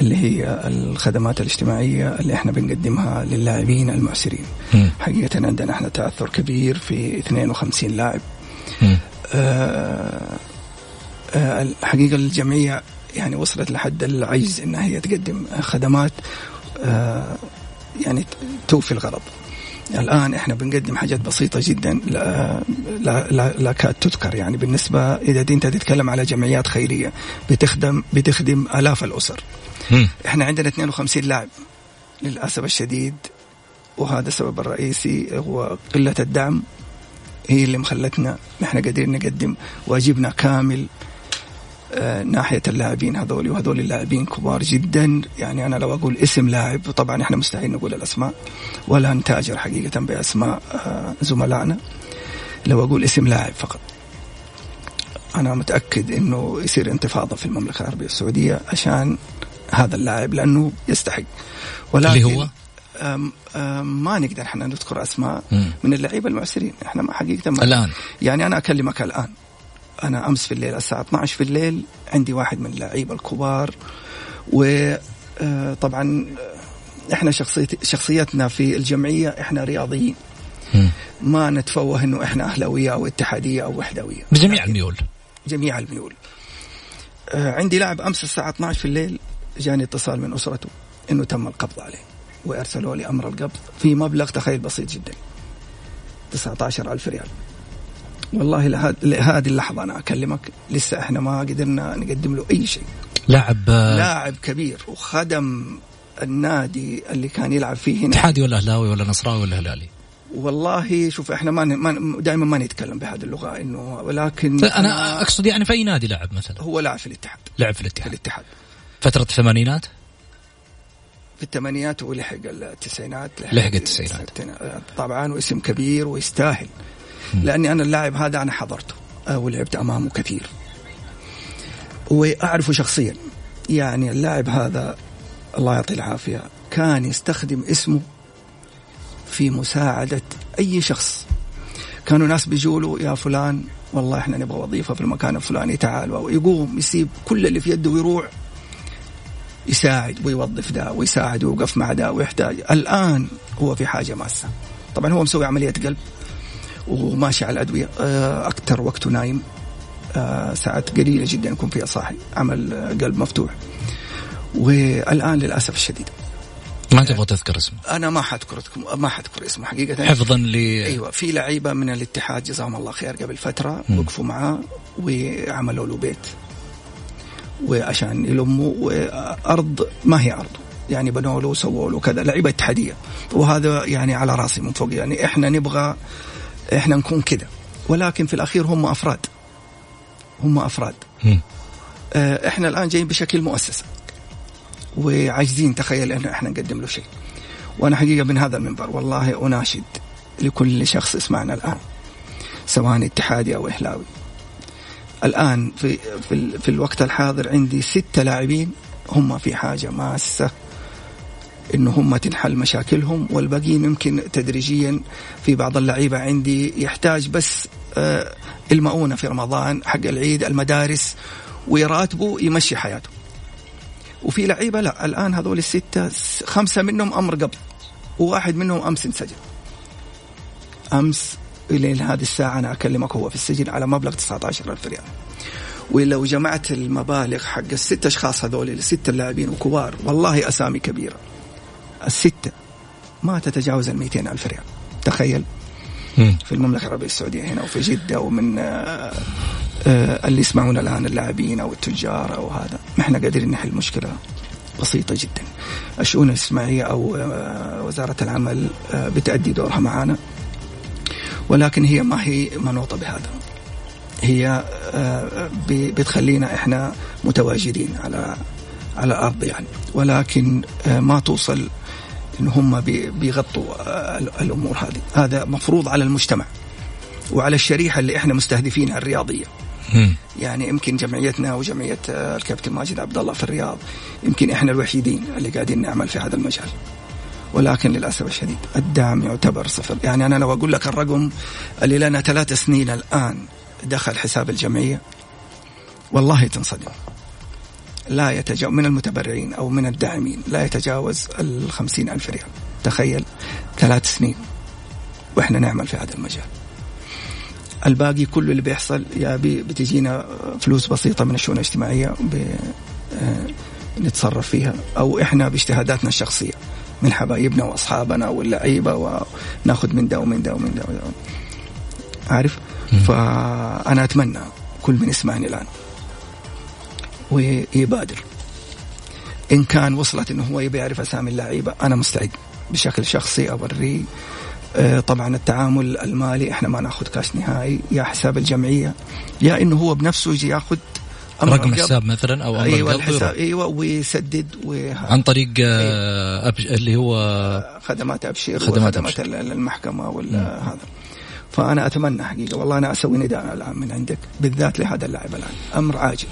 اللي هي الخدمات الاجتماعية اللي إحنا بنقدمها للاعبين المعسرين م. حقيقة عندنا إحنا تأثر كبير في 52 لاعب آه الحقيقة الجمعية يعني وصلت لحد العجز إنها هي تقدم خدمات آه، يعني توفي الغرض. الآن إحنا بنقدم حاجات بسيطة جدا لا لا لا, لا كاد تذكر. يعني بالنسبة إذا أنت تتكلم على جمعيات خيرية بتخدم بتخدم آلاف الأسر. م. إحنا عندنا 52 لاعب للأسف الشديد وهذا السبب الرئيسي هو قلة الدعم. هي اللي مخلتنا إحنا قادرين نقدم واجبنا كامل آه، ناحية اللاعبين هذول وهذول اللاعبين كبار جدا. يعني أنا لو أقول اسم لاعب طبعا إحنا مستحيل نقول الأسماء ولا نتاجر حقيقة بأسماء آه، زملائنا. لو أقول اسم لاعب فقط أنا متأكد إنه يصير انتفاضة في المملكة العربية السعودية عشان هذا اللاعب لأنه يستحق. ولكن اللي هو؟ أم أم ما نقدر إحنا نذكر أسماء مم. من اللعيبة المعسرين إحنا حقيقة ما الآن. يعني أنا أكلمك الآن. أنا أمس في الليل الساعة 12 في الليل عندي واحد من اللعيبة الكبار وطبعا آه، آه، إحنا شخصيتنا في الجمعية إحنا رياضيين. ما نتفوه إنه إحنا أهلاوية أو اتحادية أو وحدوية. بجميع الميول. جميع الميول. آه، عندي لاعب أمس الساعة 12 في الليل جاني اتصال من أسرته إنه تم القبض عليه وإرسلوا لي أمر القبض في مبلغ تخيل بسيط جدا 19000 ريال. والله لهذه اللحظة أنا أكلمك. لسه إحنا ما قدرنا نقدم له أي شيء. لاعب لاعب كبير وخدم النادي اللي كان يلعب فيه هنا. اتحادي ولا أهلاوي ولا نصراوي ولا هلالي؟ والله شوف إحنا ما, ما دائما ما نتكلم بهذه اللغة إنه ولكن أنا أقصد يعني في أي نادي لعب مثلا؟ هو لعب في الاتحاد. لعب في الاتحاد. في الاتحاد. فترة الثمانينات؟ في الثمانينات ولحق التسعينات لحق التسعينات. طبعا واسم كبير ويستاهل. لأني أنا اللاعب هذا أنا حضرته آه، ولعبت أمامه كثير. وأعرفه شخصيا يعني اللاعب هذا الله يعطيه العافية كان يستخدم اسمه في مساعدة أي شخص. كانوا ناس بيجوا يا فلان والله إحنا نبغى وظيفة في المكان الفلاني تعال. ويقوم يسيب كل اللي في يده ويروح يساعد ويوظف ده ويساعد ويوقف مع ده ويحتاج. الآن هو في حاجة ماسة. طبعا هو مسوي عملية قلب. وماشي على الأدوية. آه، أكثر وقته نايم آه، ساعات قليلة جدا يكون فيها صاحي عمل قلب مفتوح. والآن للأسف الشديد. ما تبغى تذكر اسمه؟ أنا ما حذكر ما حذكر اسمه حقيقة. حفظا ل أيوه في لعيبة من الاتحاد جزاهم الله خير قبل فترة م. وقفوا معاه وعملوا له بيت وعشان يلموا وأرض ما هي ارضه يعني بنوا له وسووا له كذا لعيبة اتحادية. وهذا يعني على راسي من فوق يعني إحنا نبغى إحنا نكون كذا ولكن في الأخير هم أفراد. هم أفراد. آه إحنا الآن جايين بشكل مؤسسه وعاجزين تخيل ان إحنا نقدم له شيء. وأنا حقيقة من هذا المنبر والله أناشد لكل شخص يسمعنا الآن سواء اتحادي أو إهلاوي. الآن في في, في الوقت الحاضر عندي ستة لاعبين هم في حاجة ماسة. انه هم تنحل مشاكلهم والباقيين يمكن تدريجيا في بعض اللعيبة عندي يحتاج بس آه، المؤونه في رمضان حق العيد المدارس ويراتبه يمشي حياته. وفي لعيبة لا الآن هذول الستة خمسة منهم أمر قبض وواحد منهم أمس انسجن. أمس إلى هذه الساعة أنا أكلمك هو في السجن على مبلغ 19000 ريال. ولو جمعت المبالغ حق الست أشخاص هذول الست اللاعبين وكبار والله أسامي كبيرة. الستة ما تتجاوز ال ألف ريال. تخيل. في المملكة العربية السعودية هنا وفي جدة ومن آه، آه، اللي يسمعون الآن اللاعبين أو التجار أو هذا. ما إحنا قادرين نحل مشكلة بسيطة جدا. الشؤون الاجتماعية أو آه، وزارة العمل بتأدي دورها معنا ولكن هي ما هي منوطة بهذا. هي بتخلينا إحنا متواجدين على على الأرض يعني. ولكن ما توصل إن هم بيغطوا الأمور هذه. هذا مفروض على المجتمع وعلى الشريحة اللي إحنا مستهدفينها الرياضية. يعني يمكن جمعيتنا وجمعية الكابتن ماجد عبد الله في الرياض يمكن إحنا الوحيدين اللي قاعدين نعمل في هذا المجال. ولكن للأسف الشديد الدعم يعتبر صفر. يعني أنا لو أقول لك الرقم اللي لنا ثلاث سنين الآن دخل حساب الجمعية والله تنصدم. لا يتجاوز من المتبرعين أو من الداعمين لا يتجاوز الخمسين ألف ريال. تخيل ثلاث سنين وإحنا نعمل في هذا المجال. الباقي كله اللي بيحصل يا بي بتجينا فلوس بسيطة من الشؤون الاجتماعية آه، نتصرف فيها أو إحنا باجتهاداتنا الشخصية من حبايبنا وأصحابنا واللعيبة وناخذ من ده ومن ده ومن ده عارف؟ فأنا أتمنى كل من يسمعني الآن ويبادر. إن كان وصلت إنه هو يبي يعرف أسامي اللعيبة أنا مستعد. بشكل شخصي أوريه آه، طبعا التعامل المالي إحنا ما نأخذ كاش نهائي يا حساب الجمعية يا إنه هو بنفسه يجي يأخذ رقم حساب مثلا أو أيوه الحساب أيوه ويسدد و... عن طريق أيوة. أبش... اللي هو خدمات أبشر خدمات, خدمات المحكمه ولا هذا. فأنا أتمنى حقيقة والله أنا أسوي نداء الان من عندك بالذات لهذا اللاعب الآن أمر عاجل.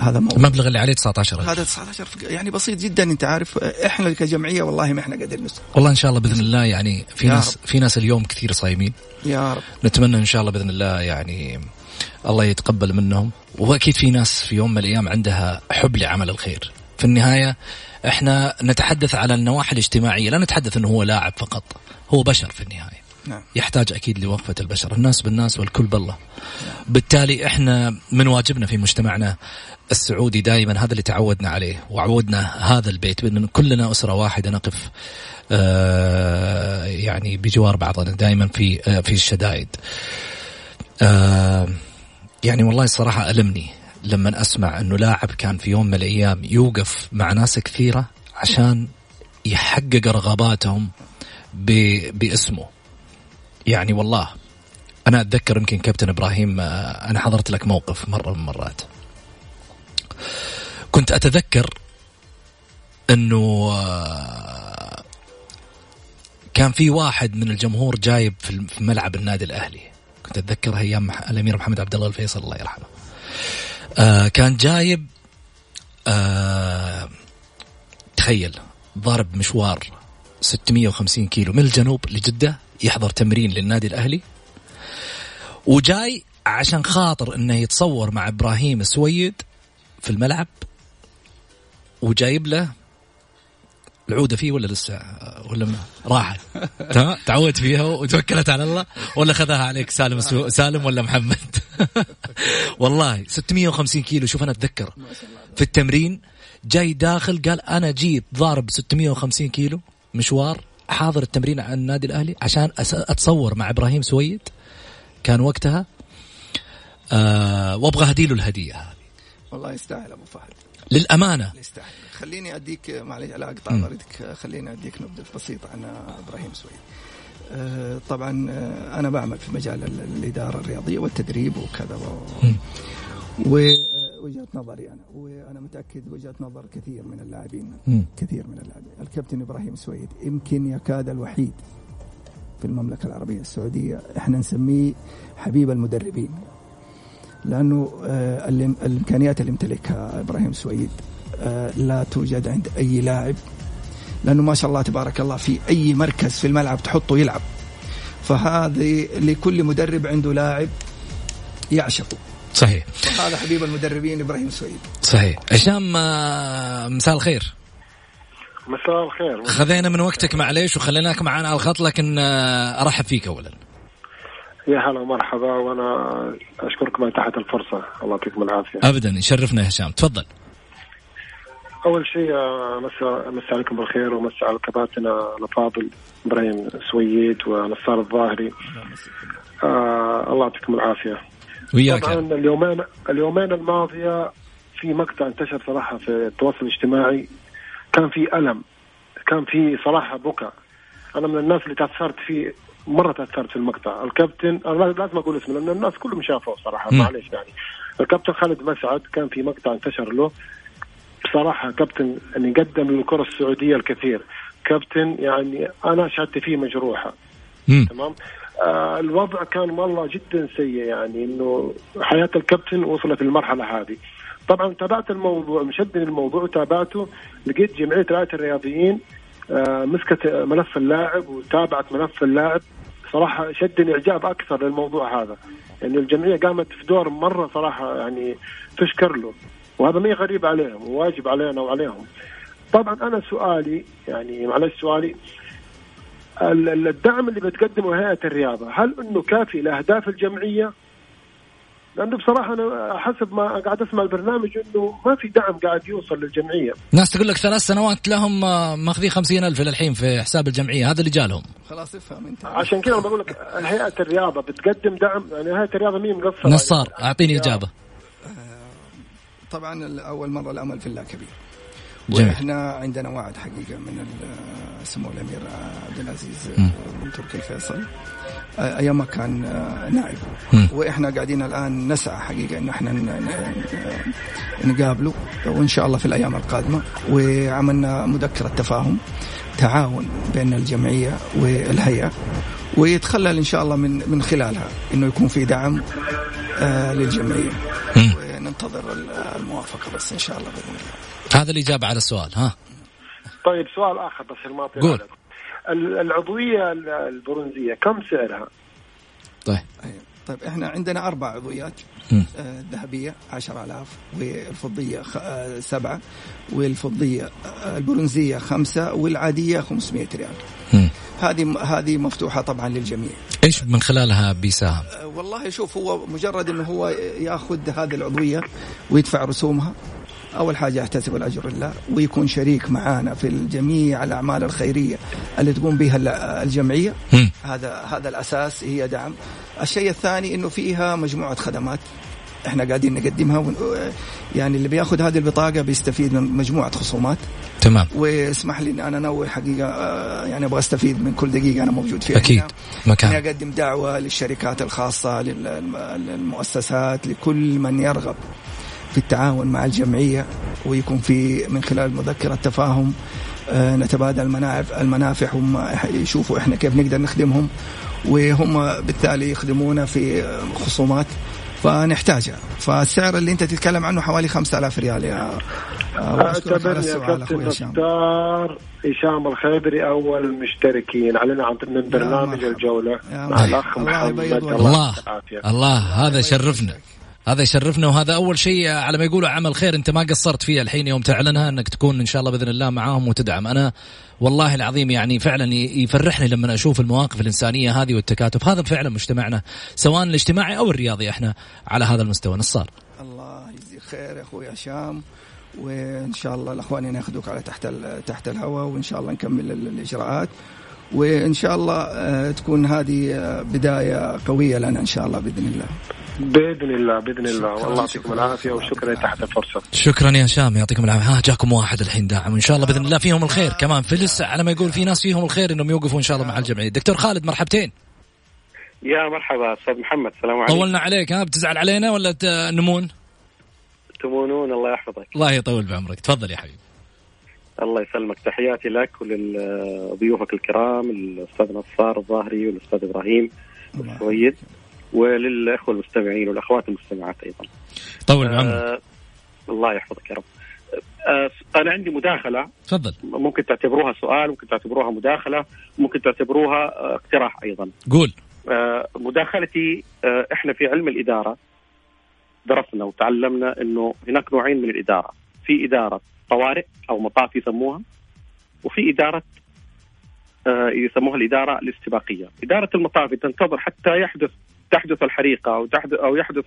هذا موضوع المبلغ اللي عليه 19 هذا 19 يعني بسيط جدا أنت عارف إحنا كجمعية والله ما إحنا قادرين نسوي. والله إن شاء الله بإذن الله يعني في ناس رب. في ناس اليوم كثير صايمين. يا رب. نتمنى إن شاء الله بإذن الله يعني الله يتقبل منهم. وأكيد في ناس في يوم من الأيام عندها حب لعمل الخير. في النهاية إحنا نتحدث على النواحي الاجتماعية. لا نتحدث إنه هو لاعب فقط هو بشر في النهاية. نعم. يحتاج أكيد لوقفه البشر الناس بالناس والكل بالله. بالتالي إحنا من واجبنا في مجتمعنا السعودي دائما هذا اللي تعودنا عليه وعودنا هذا البيت بأن كلنا أسرة واحدة نقف آه يعني بجوار بعضنا دائما في آه في الشدائد. آه يعني والله الصراحه ألمني لما أسمع أنه لاعب كان في يوم من الأيام يوقف مع ناس كثيرة عشان يحقق رغباتهم باسمه. يعني والله أنا أتذكر يمكن كابتن إبراهيم آه، أنا حضرت لك موقف مرة من المرات. كنت أتذكر إنه آه، كان في واحد من الجمهور جايب في ملعب النادي الأهلي. كنت أتذكر أيام الأمير محمد عبد الله الفيصل الله يرحمه. آه كان جايب تخيل ضارب مشوار 650 كيلو من الجنوب لجدة. يحضر تمرين للنادي الأهلي وجاي عشان خاطر إنه يتصور مع إبراهيم السويد في الملعب وجايب له العودة فيه ولا لسه؟ ولا راحت. تمام؟ تعودت فيها وتوكلت على الله ولا خذاها عليك سالم سالم ولا محمد؟ والله 650 كيلو شوف أنا أتذكر. في التمرين جاي داخل قال أنا جيت ضارب 650 كيلو مشوار. حاضر التمرين على النادي الأهلي عشان أتصور مع إبراهيم سويد. كان وقتها أه وأبغى أهدي له الهدية هذه. والله يستاهل أبو فهد. للأمانة. يستاهل. خليني أديك معلش على اقطع طريقك خليني أديك نبذة بسيطة عن إبراهيم سويد. أه طبعا آه، أنا بعمل في مجال الإدارة الرياضية والتدريب وكذا و... وجهة نظري أنا وأنا متأكد وجهة نظر كثير من اللاعبين كثير من اللاعبين. الكابتن إبراهيم سويد يمكن يكاد الوحيد في المملكة العربية السعودية إحنا نسميه حبيب المدربين لأنه آه الإمكانيات اللي يمتلكها إبراهيم سويد آه لا توجد عند أي لاعب لأنه ما شاء الله تبارك الله في أي مركز في الملعب تحطه يلعب. فهذه لكل مدرب عنده لاعب يعشقه. صحيح. هذا حبيب المدربين إبراهيم سويد. صحيح. هشام آه، مساء الخير. مساء الخير. خذينا من وقتك معليش وخليناك معنا على الخط لكن آه، أرحب فيك اولا. يا هلا ومرحبا وأنا أشكركم على تحت الفرصة. الله يعطيكم العافية. ابدا يشرفنا هشام. تفضل. أول شيء مساء مساء عليكم بالخير ومساء على كباتنا الافاضل إبراهيم سويد ونصار الظاهري. آه الله يعطيكم العافية. وياك. طبعا اليومين اليومين الماضية في مقطع انتشر صراحة في التواصل الاجتماعي. كان في ألم. كان في صراحة بكى أنا من الناس اللي تأثرت فيه مرة تأثرت في المقطع. الكابتن أنا لازم أقول اسمه لأن الناس كلهم شافوه صراحة معليش يعني. الكابتن خالد مسعد كان في مقطع انتشر له. بصراحه كابتن يعني قدم للكرة السعودية الكثير. كابتن يعني أنا شهادتي فيه مجروحة. تمام؟ آه الوضع كان والله جدا سيء يعني إنه حياة الكابتن وصلت للمرحلة هذه. طبعا تابعت الموضوع مشدني الموضوع وتابعته لقيت جمعية رعاية الرياضيين آه مسكت ملف اللاعب وتابعت ملف اللاعب. صراحة شدني إعجاب أكثر للموضوع هذا. يعني الجمعية قامت في دور مرة صراحة يعني تشكر له. وهذا ما غريب عليهم وواجب علينا وعليهم. طبعا أنا سؤالي يعني معلش سؤالي الدعم اللي بتقدمه هيئة الرياضة هل إنه كافي لأهداف الجمعية؟ لأنه بصراحة أنا حسب ما قاعد أسمع البرنامج إنه ما في دعم قاعد يوصل للجمعية. ناس تقول لك ثلاث سنوات لهم ماخذين خمسين ألف للحين في حساب الجمعية هذا اللي جالهم. خلاص افهم انت. عشان كذا بقول لك هيئة الرياضة بتقدم دعم يعني هيئة الرياضة مين مقصرة؟ نصار أعطيني إجابة. طبعا أول مرة الأمل في الله كبير. وإحنا عندنا وعد حقيقة من سمو الأمير عبد العزيز بن تركي الفيصل أيام ما كان نائب. وإحنا قاعدين الآن نسعى حقيقة إنه إحنا نقابله وإن شاء الله في الأيام القادمة. وعملنا مذكرة تفاهم تعاون بين الجمعية والهيئة. ويتخلل إن شاء الله من من خلالها إنه يكون في دعم للجمعية. وننتظر الموافقة بس إن شاء الله بإذن الله. هذا الإجابة على السؤال ها؟ طيب سؤال آخر بس ما قول. العضوية البرونزية كم سعرها؟ طيب. طيب إحنا عندنا أربع عضويات الذهبية 10000 والفضية سبعة والفضية البرونزية خمسة والعادية 500 ريال. هذه هذه مفتوحة طبعا للجميع. إيش من خلالها بيساهم؟ والله شوف هو مجرد إنه هو ياخذ هذه العضوية ويدفع رسومها أول حاجة يحتسب الأجر لله ويكون شريك معانا في جميع الأعمال الخيرية اللي تقوم بها الجمعية. م. هذا هذا الأساس هي دعم. الشيء الثاني إنه فيها مجموعة خدمات. إحنا قاعدين نقدمها يعني اللي بياخذ هذه البطاقة بيستفيد من مجموعة خصومات. تمام. واسمح لي ان أنا أنوه حقيقة يعني أبغى أستفيد من كل دقيقة أنا موجود فيها أكيد. مكان. إني أقدم دعوة للشركات الخاصة للمؤسسات لكل من يرغب. في التعاون مع الجمعية ويكون في من خلال مذكرة تفاهم نتبادل المنافع المنافع هم يشوفوا إحنا كيف نقدر نخدمهم وهم بالتالي يخدمونا في خصومات فنحتاجها. فالسعر اللي أنت تتكلم عنه حوالي 5000 ريال يا اعتبرني يا كابتن مختار هشام. الخيبري أول المشتركين. علينا من برنامج الجولة مع الأخ محمد الله الله هذا يشرفنا هذا يشرفنا وهذا أول شيء على ما يقولوا عمل خير أنت ما قصرت فيه الحين يوم تعلنها أنك تكون إن شاء الله بإذن الله معاهم وتدعم. أنا والله العظيم يعني فعلا يفرحني لما أشوف المواقف الإنسانية هذه والتكاتف. هذا فعلا مجتمعنا سواء الاجتماعي أو الرياضي إحنا على هذا المستوى. نصار. الله يجزيك خير يا أخوي هشام وإن شاء الله الأخوان ياخذوك على تحت تحت الهواء وإن شاء الله نكمل الإجراءات. وإن شاء الله تكون هذه بداية قوية لنا إن شاء الله بإذن الله. بإذن الله بإذن الله. والله يعطيكم العافية وشكرا تحت الفرصة. شكرا يا هشام يعطيكم العافية. ها جاكم واحد الحين داعم. وإن شاء الله بإذن الله فيهم الخير. كمان في لسه على ما يقول في ناس فيهم الخير إنهم يوقفوا إن شاء الله مع الجمعية. دكتور خالد مرحبتين. يا مرحبا أستاذ محمد السلام عليكم. طولنا عليك. ها بتزعل علينا ولا نمون؟ تمونون الله يحفظك. الله يطول بعمرك. تفضل يا حبيبي. الله يسلمك. تحياتي لك ولضيوفك الكرام الأستاذ نصار الظاهري والأستاذ إبراهيم السويد. وللإخوة المستمعين والأخوات المستمعات أيضا. طول بعمرك. آه الله يحفظك يا رب. آه أنا عندي مداخلة تفضل ممكن تعتبروها سؤال ممكن تعتبروها مداخلة ممكن تعتبروها آه اقتراح أيضا. قول. آه مداخلتي آه إحنا في علم الإدارة درسنا وتعلمنا إنه هناك نوعين من الإدارة، في إدارة طوارئ أو مطاف يسموها وفي إدارة يسموها الإدارة الاستباقيه، إدارة المطاف تنتظر حتى يحدث تحدث الحريقة أو تحدث أو يحدث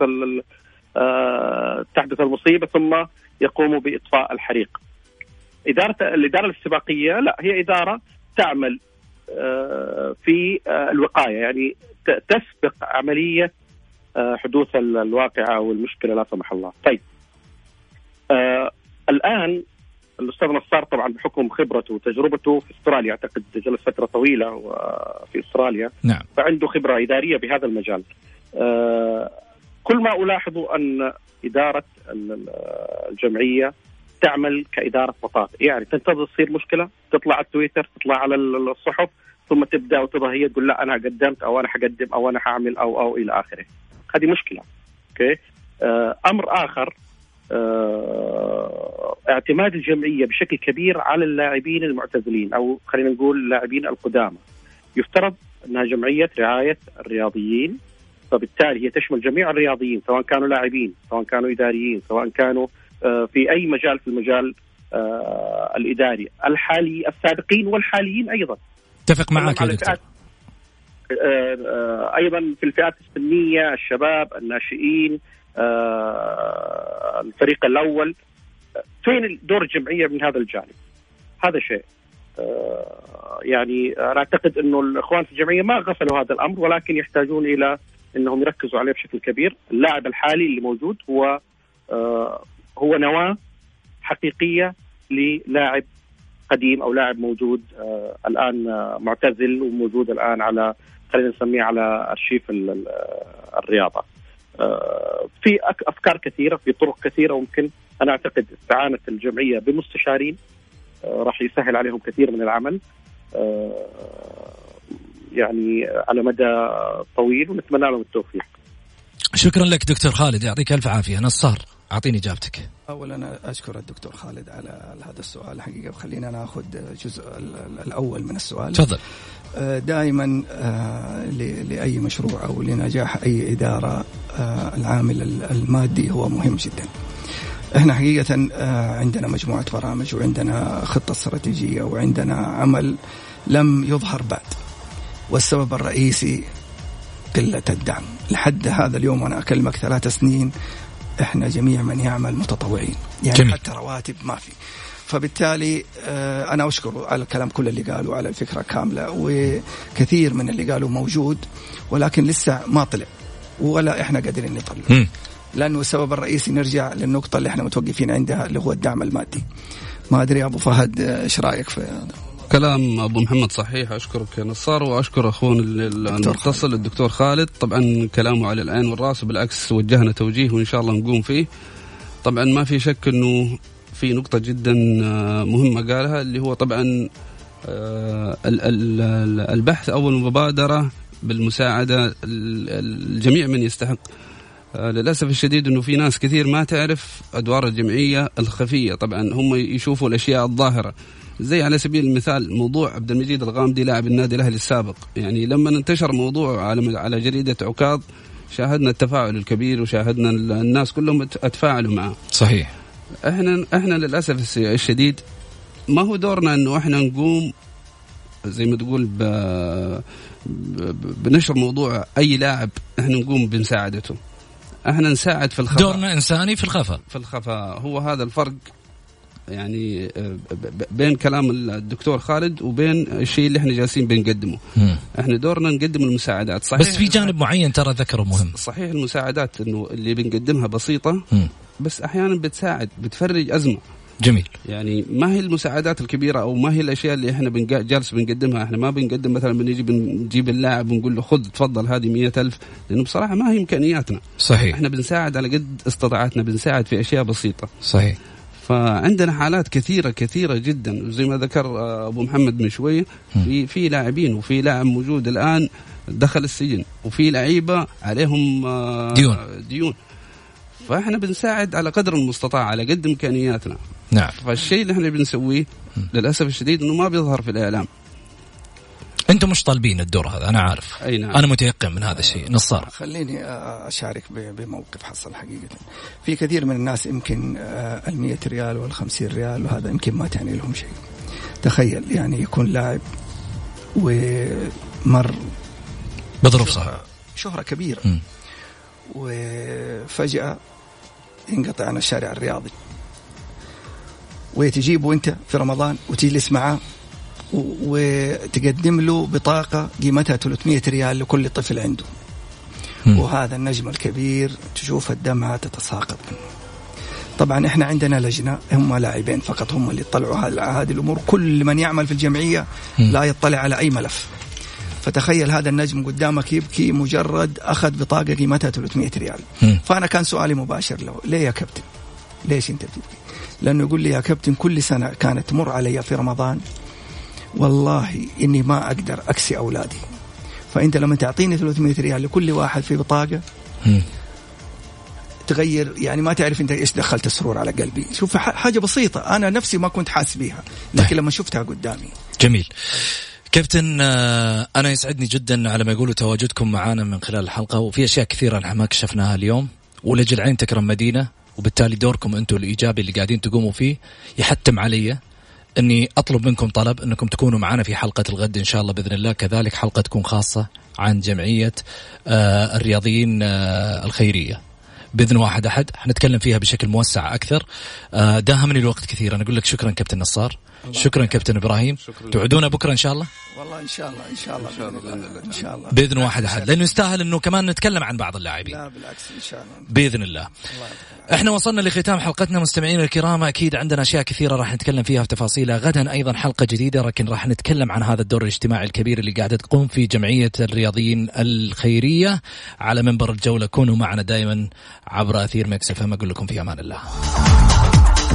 تحدث المصيبة ثم يقوموا بإطفاء الحريق. اداره الإدارة الاستباقيه لا هي إدارة تعمل في الوقاية يعني تسبق عملية حدوث الواقعة أو المشكلة لا سمح الله. طيب الآن الاستاذ نصار طبعا بحكم خبرته وتجربته في أستراليا. أعتقد جلس فترة طويلة في أستراليا. نعم. فعنده خبرة إدارية بهذا المجال. آه، كل ما الاحظه أن إدارة الجمعية تعمل كإدارة بطاطا يعني تنتظر تصير مشكلة تطلع على التويتر تطلع على الصحف ثم تبدأ وتظهر هي تقول لا أنا قدمت أو أنا حقدم أو أنا حاعمل أو أو إلى آخره. هذه مشكلة. أوكي؟ آه، أمر آخر اعتماد الجمعية بشكل كبير على اللاعبين المعتزلين أو خلينا نقول اللاعبين القدامى. يفترض أنها جمعية رعاية الرياضيين فبالتالي هي تشمل جميع الرياضيين سواء كانوا لاعبين سواء كانوا إداريين سواء كانوا آه، في أي مجال في المجال الإداري. الحالي السابقين والحاليين أيضا. اتفق معك يا دكتور. أيضا في الفئات السنية الشباب الناشئين آه، الفريق الأول فين دور الجمعية من هذا الجانب؟ هذا شيء آه، يعني أنا أعتقد إنه الإخوان في الجمعية ما غفلوا هذا الأمر ولكن يحتاجون إلى إنهم يركزوا عليه بشكل كبير، اللاعب الحالي اللي موجود هو آه، هو نواة حقيقية للاعب قديم أو لاعب موجود الآن معتزل وموجود الآن على خلينا نسميه على أرشيف الرياضة. في أفكار كثيرة في طرق كثيرة ممكن أنا أعتقد استعانة الجمعية بمستشارين آه، راح يسهل عليهم كثير من العمل آه، يعني على مدى طويل ونتمنى لهم التوفيق. شكرا لك دكتور خالد يعطيك ألف عافية نصار أعطيني إجابتك. اولا أشكر الدكتور خالد على هذا السؤال حقيقة خلينا نأخذ الجزء الأول من السؤال. تفضل. آه، دائما آه، لأي مشروع أو لنجاح أي إدارة آه، العامل المادي هو مهم جدا. إحنا حقيقة عندنا مجموعة برامج وعندنا خطة استراتيجية وعندنا عمل لم يظهر بعد. والسبب الرئيسي قلة الدعم، لحد هذا اليوم وأنا أكلمك ثلاث سنين إحنا جميع من يعمل متطوعين، يعني جميل. حتى رواتب ما في. فبالتالي آه، أنا اشكره على الكلام كله اللي قاله على الفكرة كاملة وكثير من اللي قالوا موجود ولكن لسه ما طلع ولا إحنا قادرين نطلع. لأنه السبب الرئيسي نرجع للنقطة اللي إحنا متوقفين عندها اللي هو الدعم المادي. ما أدري يا أبو فهد إيش رأيك في هذا؟ كلام أبو محمد صحيح أشكرك يا نصار وأشكر اخونا المتصل الدكتور خالد. طبعا كلامه على العين والرأس وبالعكس وجهنا توجيه وإن شاء الله نقوم فيه. طبعا ما في شك إنه في نقطة جدا آه، مهمة قالها اللي هو طبعا آه، البحث أو المبادرة بالمساعدة الجميع من يستحق. آه، للأسف الشديد أنه في ناس كثير ما تعرف أدوار الجمعية الخفية. طبعا هم يشوفوا الأشياء الظاهرة. زي على سبيل المثال موضوع عبد المجيد الغامدي لاعب النادي الأهلي السابق. يعني لما انتشر موضوع على على جريدة عكاظ شاهدنا التفاعل الكبير وشاهدنا الناس كلهم اتفاعلوا معه. صحيح. إحنا إحنا للأسف الشديد ما هو دورنا إنه إحنا نقوم زي ما تقول ب... بنشر موضوع أي لاعب إحنا نقوم بمساعدته. إحنا نساعد في الخفاء. دورنا إنساني في الخفاء. في الخفاء. هو هذا الفرق يعني بين كلام الدكتور خالد وبين الشيء اللي إحنا جالسين بنقدمه. م. إحنا دورنا نقدم المساعدات. صحيح. بس في جانب معين ترى ذكره مهم. صحيح المساعدات إنه اللي بنقدمها بسيطة م. بس أحيانا بتساعد بتفرج أزمة. جميل. يعني ما هي المساعدات الكبيرة أو ما هي الأشياء اللي إحنا جالس بنقدمها. إحنا ما بنقدم مثلا بنيجي بنجيب اللاعب ونقول له خذ تفضل هذه مئة ألف. لأنه بصراحة ما هي إمكانياتنا. صحيح. إحنا بنساعد على قد استطاعتنا بنساعد في أشياء بسيطة. صحيح. فعندنا حالات كثيرة كثيرة جدا. زي ما ذكر آه، أبو محمد من شوية في في لاعبين وفي لاعب موجود الآن دخل السجن وفي لعيبة عليهم آه، ديون. ديون. فإحنا بنساعد على قدر المستطاع على قد إمكانياتنا. نعم. فالشيء اللي إحنا بنسويه للأسف الشديد إنه ما بيظهر في الإعلام. أنتم مش طالبين الدور هذا أنا عارف. أي نعم. أنا متيقن من هذا الشيء نصار. خليني أشارك بموقف حصل حقيقة. في كثير من الناس يمكن ال ريال وال 50 ريال وهذا يمكن ما تعني لهم شيء. تخيل يعني يكون لاعب ومر بظروف صعبه شهره كبيرة. م. وفجأة ينقطع عن الشارع الرياضي. وتجيبه أنت في رمضان وتجلس معاه وتقدم له بطاقة قيمتها 300 ريال لكل طفل عنده. م. وهذا النجم الكبير تشوف الدمعة تتساقط منه. طبعا إحنا عندنا لجنة هم لاعبين فقط هم اللي يطلعوا هذه الأمور. كل من يعمل في الجمعية لا يطلع على أي ملف. فتخيل هذا النجم قدامك يبكي مجرد أخذ بطاقة قيمتها 300 ريال. فأنا كان سؤالي مباشر له ليه يا كابتن؟ ليش أنت بتبكي؟ لأنه يقول لي يا كابتن كل سنة كانت تمر علي في رمضان والله إني ما أقدر أكسي أولادي. فأنت لما تعطيني 300 ريال لكل واحد في بطاقة تغير يعني ما تعرف أنت إيش دخلت السرور على قلبي. شوف حاجة بسيطة أنا نفسي ما كنت حاس بيها لكن طيب. لما شفتها قدامي. جميل. كابتن آه، أنا يسعدني جدا على ما يقولوا تواجدكم معنا من خلال الحلقة وفي أشياء كثيرة نحن ما كشفناها اليوم. ولجل عين تكرم مدينة وبالتالي دوركم أنتم الإيجابي اللي قاعدين تقوموا فيه يحتم علي. إني أطلب منكم طلب أنكم تكونوا معنا في حلقة الغد إن شاء الله بإذن الله. كذلك حلقة تكون خاصة عن جمعية آه، الرياضيين آه، الخيرية. بإذن واحد أحد حنتكلم فيها بشكل موسع أكثر. داهمني الوقت كثير. أنا أقول لك شكرا كابتن نصار. شكرا كابتن إبراهيم. توعدونا بكرة إن شاء الله؟ والله إن شاء الله إن شاء الله إن شاء الله, إن شاء الله. بإذن واحد أحد. لأنه يستاهل إنه كمان نتكلم عن بعض اللاعبين. لا بالعكس إن شاء الله. بإذن الله, الله إحنا وصلنا لختام حلقتنا. مستمعينا الكرام أكيد عندنا أشياء كثيرة راح نتكلم فيها في تفاصيلها. غدا أيضا حلقة جديدة لكن راح نتكلم عن هذا الدور الاجتماعي الكبير اللي قاعدة تقوم في جمعية الرياضيين الخيرية. على منبر الجولة كونوا معنا دائما عبر أثير مكس أقول لكم في أمان الله.